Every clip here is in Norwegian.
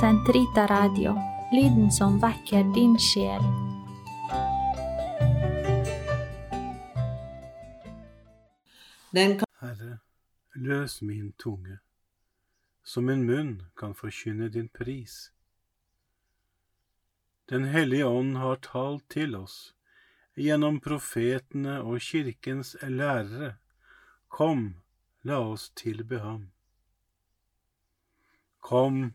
Sentrita Radio, lyden som vekker din sjel. Den kan Herre, løs min tunge, som min munn kan forkynne din pris. Den hellige ånd har talt til oss gjennom profetene og kirkens lærere. Kom, la oss tilbe ham. Kom,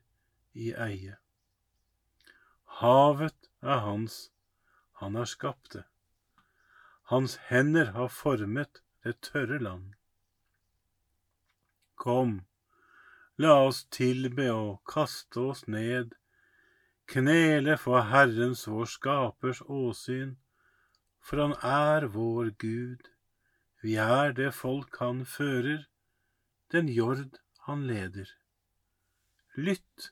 i eie. Havet er hans, han har skapt det. Hans hender har formet det tørre land. Kom, la oss tilbe og kaste oss ned, knele for Herrens vår Skapers åsyn, for han er vår Gud, vi er det folk han fører, den jord han leder. Lytt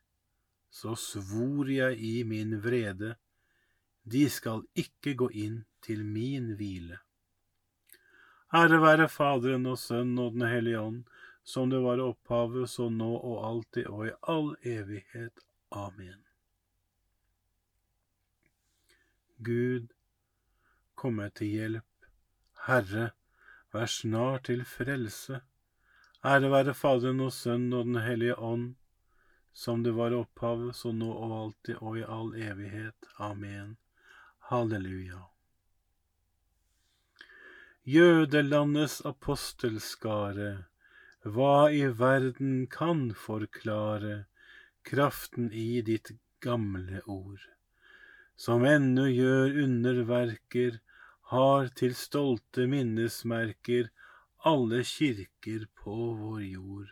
Så svor jeg i min vrede, de skal ikke gå inn til min hvile. Ære være Faderen og Sønnen og Den hellige ånd, som det var opphavet, så nå og alltid og i all evighet. Amen. Gud, kom meg til hjelp. Herre, vær snar til frelse. Ære være Faderen og Sønnen og Den hellige ånd, som det var opphavet, så nå og alltid og i all evighet. Amen. Halleluja. Jødelandets apostelskare, hva i verden kan forklare kraften i ditt gamle ord, som ennå gjør underverker, har til stolte minnesmerker alle kirker på vår jord.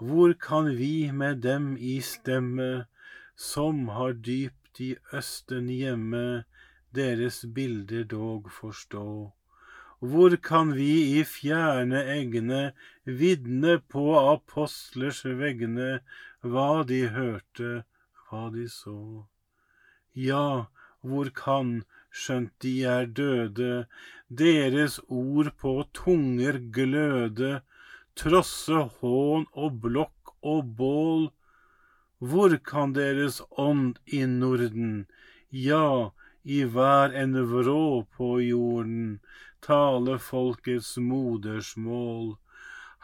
Hvor kan vi med dem i stemme, som har dypt i østen hjemme, deres bilder dog forstå? Hvor kan vi i fjerne egne vitne på apostlers vegne hva de hørte, hva de så? Ja, hvor kan, skjønt de er døde, deres ord på tunger gløde, trosse hån og blokk og bål? Hvor kan deres ånd i Norden, ja, i hver en vrå på jorden, tale folkets modersmål.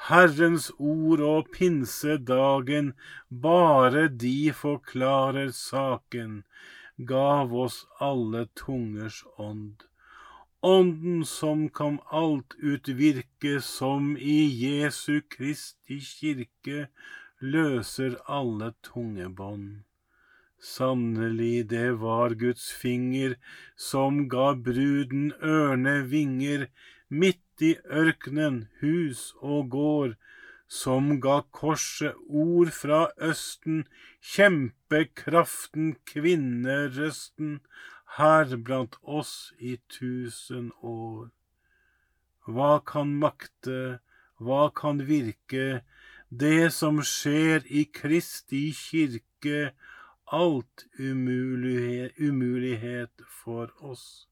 Herrens ord og pinsedagen, bare de forklarer saken, gav oss alle tungers ånd. Ånden som kan alt utvirke, som i Jesu Kristi kirke løser alle tungebånd. Sannelig, det var Guds finger som ga bruden ørne vinger, midt i ørkenen, hus og gård, som ga korset ord fra østen, kjempekraften, kvinnerøsten, her blant oss i tusen år. Hva kan makte, hva kan virke, det som skjer i Kristi kirke, alt umulighet, for oss.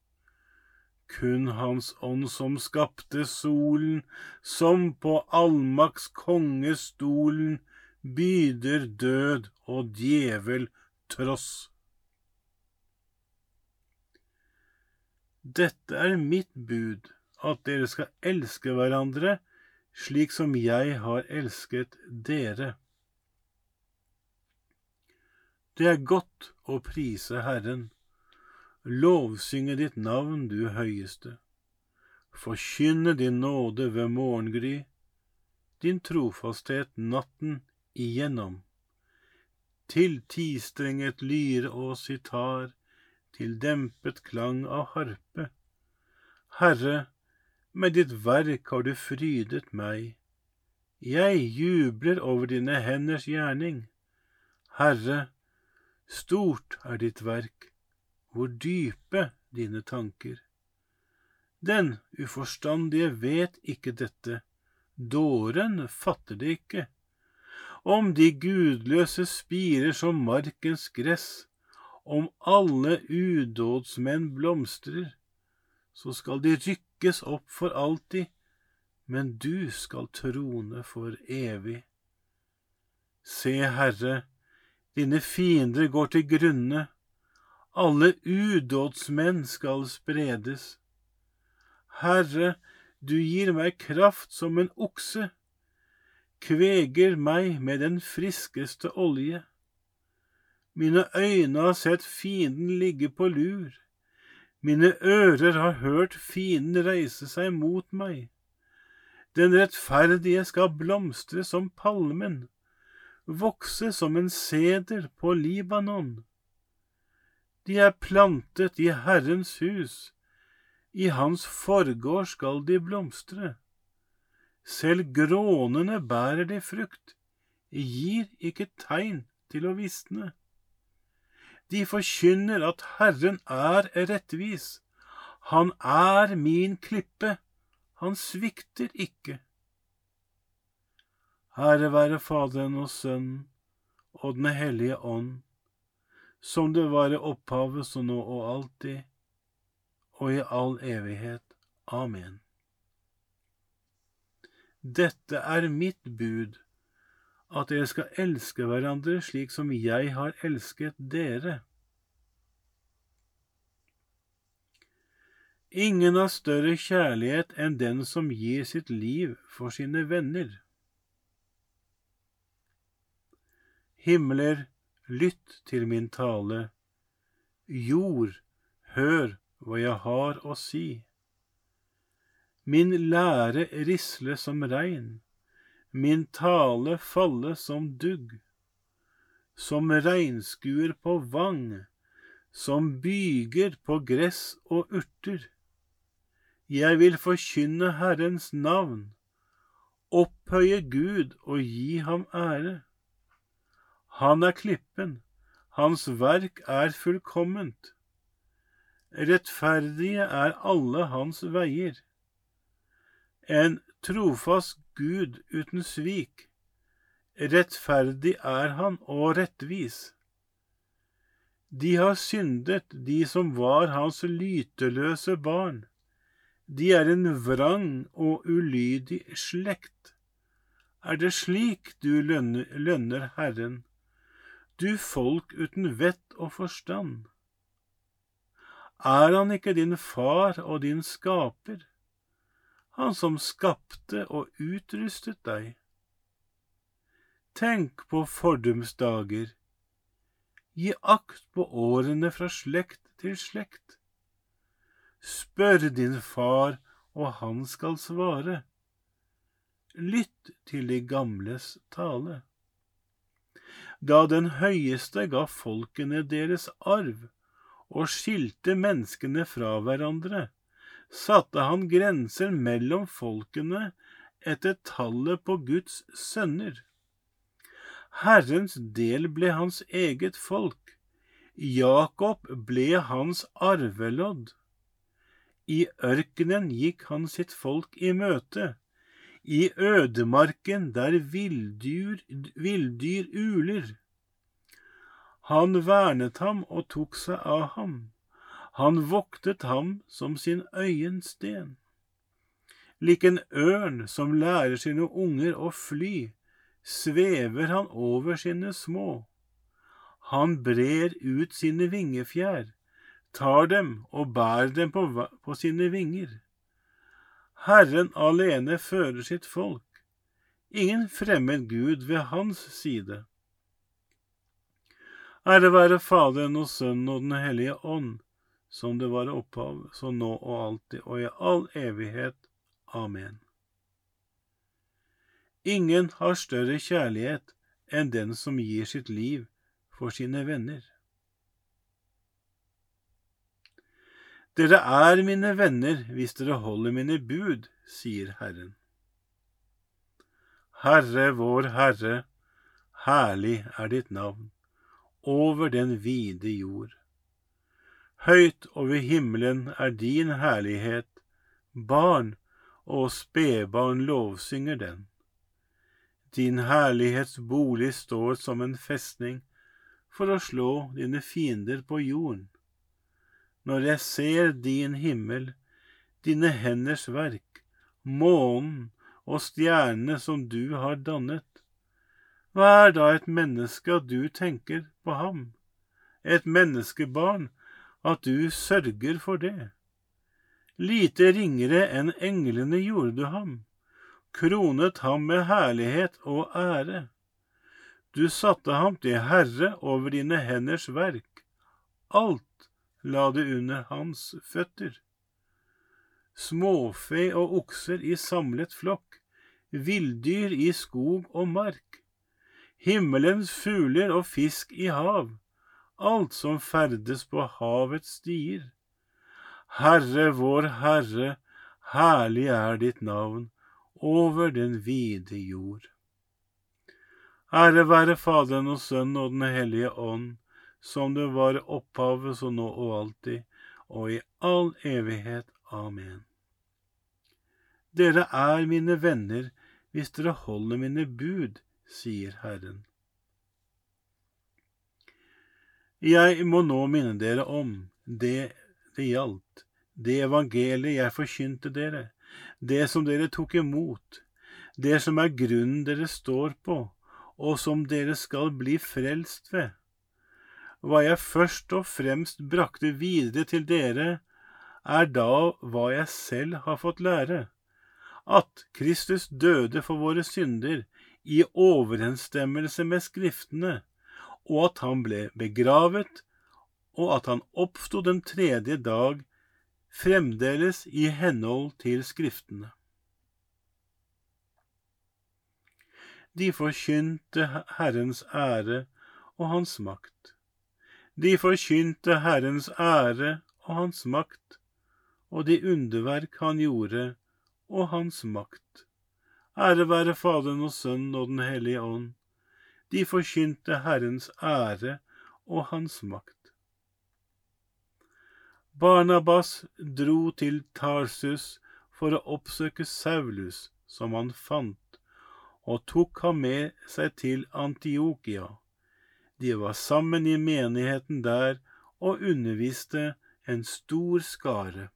Kun Hans ånd som skapte solen, som på allmakts kongestolen byder død og djevel tross. Dette er mitt bud, at dere skal elske hverandre slik som jeg har elsket dere. Det er godt å prise Herren, lovsynge ditt navn, du høyeste, forkynne din nåde ved morgengry, din trofasthet natten igjennom, til tistrenget lyre og sitar, til dempet klang av harpe. Herre, med ditt verk har du frydet meg. Jeg jubler over dine henders gjerning. Herre, stort er ditt verk, hvor dype dine tanker. Den uforstandige vet ikke dette, dåren fatter det ikke. Om de gudløse spirer som markens gress, om alle udådsmenn blomstrer, så skal de rykkes opp for alltid, men du skal trone for evig. Se, Herre, dine fiender går til grunne, alle udådsmenn skal spredes. Herre, du gir meg kraft som en okse, kveger meg med den friskeste olje. Mine øyne har sett fienden ligge på lur. Mine ører har hørt fienden reise seg mot meg. Den rettferdige skal blomstre som palmen, vokse som en seder på Libanon. De er plantet i Herrens hus, i Hans forgård skal de blomstre. Selv grånene bærer de frukt, gir ikke tegn til å visne. De forkynner at Herren er rettvis. Han er min klippe, han svikter ikke. Herre være Faderen og Sønnen og Den hellige ånd, som det var i opphavet, så nå og alltid, og i all evighet. Amen. Dette er mitt bud at dere skal elske hverandre slik som jeg har elsket dere. Ingen har større kjærlighet enn den som gir sitt liv for sine venner. Himler, lytt til min tale. Jord, hør hva jeg har å si. Min lære risle som regn min tale falle som dugg, som regnskuer på vang, som byger på gress og urter. Jeg vil forkynne Herrens navn, opphøye Gud og gi ham ære. Han er klippen, hans verk er fullkomment. Rettferdige er alle hans veier. En trofast Gud uten svik. Rettferdig er han og rettvis. De har syndet, de som var hans lyteløse barn. De er en vrang og ulydig slekt. Er det slik du lønner, lønner Herren, du folk uten vett og forstand? Er han ikke din far og din skaper? Han som skapte og utrustet deg. Tenk på fordums dager, gi akt på årene fra slekt til slekt. Spør din far, og han skal svare. Lytt til de gamles tale. Da den høyeste ga folkene deres arv og skilte menneskene fra hverandre, satte han grenser mellom folkene etter tallet på Guds sønner. Herrens del ble hans eget folk, Jakob ble hans arvelodd. I ørkenen gikk han sitt folk i møte, i ødemarken der villdyr, villdyr uler. Han vernet ham og tok seg av ham. Han voktet ham som sin øyensten. Lik en ørn som lærer sine unger å fly, svever han over sine små. Han brer ut sine vingefjær, tar dem og bærer dem på, på sine vinger. Herren alene fører sitt folk, ingen fremmed gud ved hans side. Ære være Faderen og Sønnen og Den hellige ånd, som det var opphav, så nå og alltid og i all evighet. Amen. Ingen har større kjærlighet enn den som gir sitt liv for sine venner. Dere er mine venner hvis dere holder mine bud, sier Herren. Herre vår Herre, herlig er ditt navn, over den vide jord. Høyt over himmelen er din herlighet, barn og spedbarn lovsynger den. Din herlighets bolig står som en festning for å slå dine fiender på jorden. Når jeg ser din himmel, dine henders verk, månen og stjernene som du har dannet, hva er da et menneske at du tenker på ham, et menneskebarn at du sørger for det? Lite ringere enn englene gjorde du ham, kronet ham med herlighet og ære. Du satte ham til herre over dine henders verk, alt la du under hans føtter. Småfe og okser i samlet flokk, villdyr i skog og mark, himmelens fugler og fisk i hav, alt som ferdes på havets stier. Herre vår Herre, herlig er ditt navn over den vide jord. Ære være Faderen og Sønnen og Den hellige ånd, som det var opphavet så nå og alltid, og i all evighet. Amen. Dere er mine venner hvis dere holder mine bud, sier Herren. Jeg må nå minne dere om det det gjaldt, det evangeliet jeg forkynte dere, det som dere tok imot, det som er grunnen dere står på, og som dere skal bli frelst ved. Hva jeg først og fremst brakte videre til dere, er da hva jeg selv har fått lære, at Kristus døde for våre synder i overensstemmelse med Skriftene, og at han ble begravet, og at han oppsto den tredje dag, fremdeles i henhold til Skriftene. De forkynte Herrens ære og hans makt. De forkynte Herrens ære og hans makt, og de underverk han gjorde, og hans makt. Ære være Faderen og Sønnen og Den hellige ånd. De forkynte Herrens ære og hans makt. Barnabas dro til Tarsus for å oppsøke Saulus, som han fant, og tok ham med seg til Antiokia. De var sammen i menigheten der og underviste en stor skare.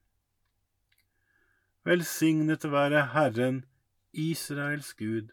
Velsignet være Herren, Israels Gud,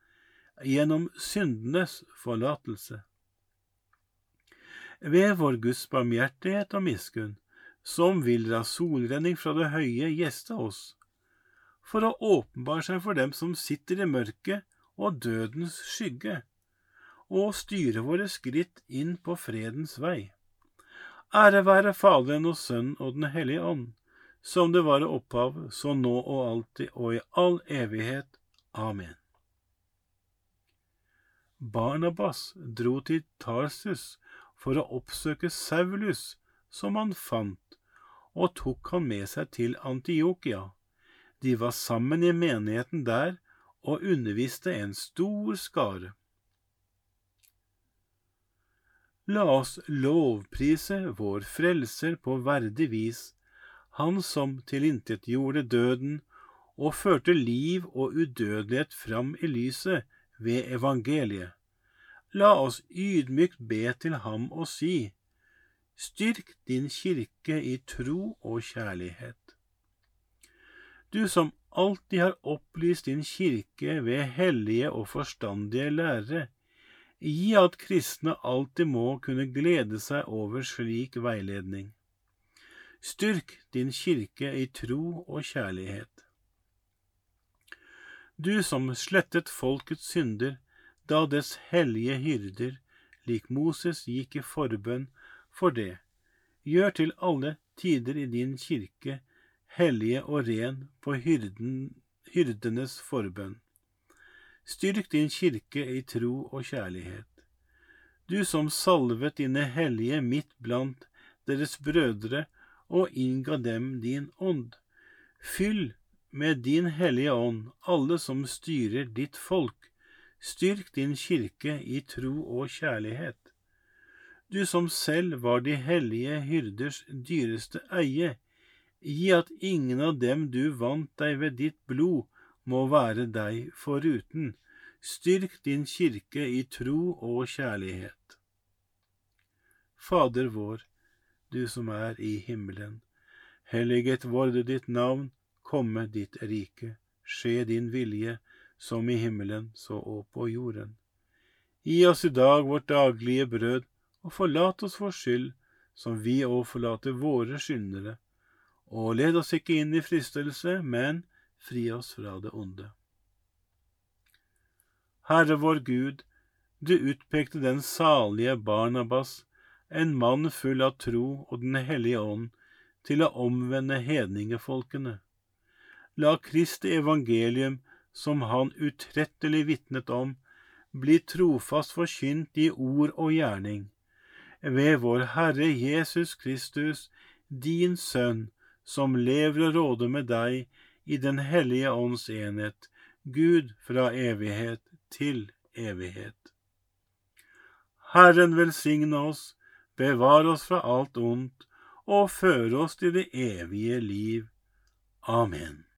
gjennom syndenes forlatelse. Ved vår Guds barmhjertighet og miskunn, som vil la solrenning fra det høye gjeste oss, for å åpenbare seg for dem som sitter i mørket og dødens skygge, og styre våre skritt inn på fredens vei. Ære være Faderen og Sønnen og Den hellige ånd som det var opphav, så nå og alltid og i all evighet. Amen. Barnabas dro til Tarsus for å oppsøke Saulus, som han fant, og tok han med seg til Antiokia. De var sammen i menigheten der og underviste en stor skare. La oss lovprise vår Frelser på verdig vis, Han som tilintetgjorde døden og førte liv og udødelighet fram i lyset ved evangeliet. La oss ydmykt be til ham og si, Styrk din kirke i tro og kjærlighet. Du som alltid har opplyst din kirke ved hellige og forstandige lærere, gi at kristne alltid må kunne glede seg over slik veiledning. Styrk din kirke i tro og kjærlighet. Du som slettet folkets synder da dess hellige hyrder, lik Moses gikk i forbønn for det, gjør til alle tider i din kirke hellige og ren på hyrden, hyrdenes forbønn. Styrk din kirke i tro og kjærlighet. Du som salvet dine hellige midt blant deres brødre og innga dem din ånd. Fyll med din hellige ånd alle som styrer ditt folk. Styrk din kirke i tro og kjærlighet. Du som selv var de hellige hyrders dyreste eie, Gi at ingen av dem du vant deg ved ditt blod, må være deg foruten. Styrk din kirke i tro og kjærlighet. Fader vår, du som er i himmelen. Helliget vorde ditt navn, komme ditt rike. Skje din vilje, som i himmelen, så og på jorden. Gi oss i dag vårt daglige brød, og forlat oss vår skyld, som vi òg forlater våre skyldnere og led oss ikke inn i fristelse, men fri oss fra det onde. Herre vår Gud, du utpekte den salige Barnabas, en mann full av tro og Den hellige ånd, til å omvende hedningefolkene. La Kristi evangelium, som han utrettelig vitnet om, bli trofast forkynt i ord og gjerning. Ved vår Herre Jesus Kristus, din Sønn, som lever og råder med deg i Den hellige ånds enhet, Gud fra evighet til evighet. Herren velsigne oss, bevare oss fra alt ondt og føre oss til det evige liv. Amen.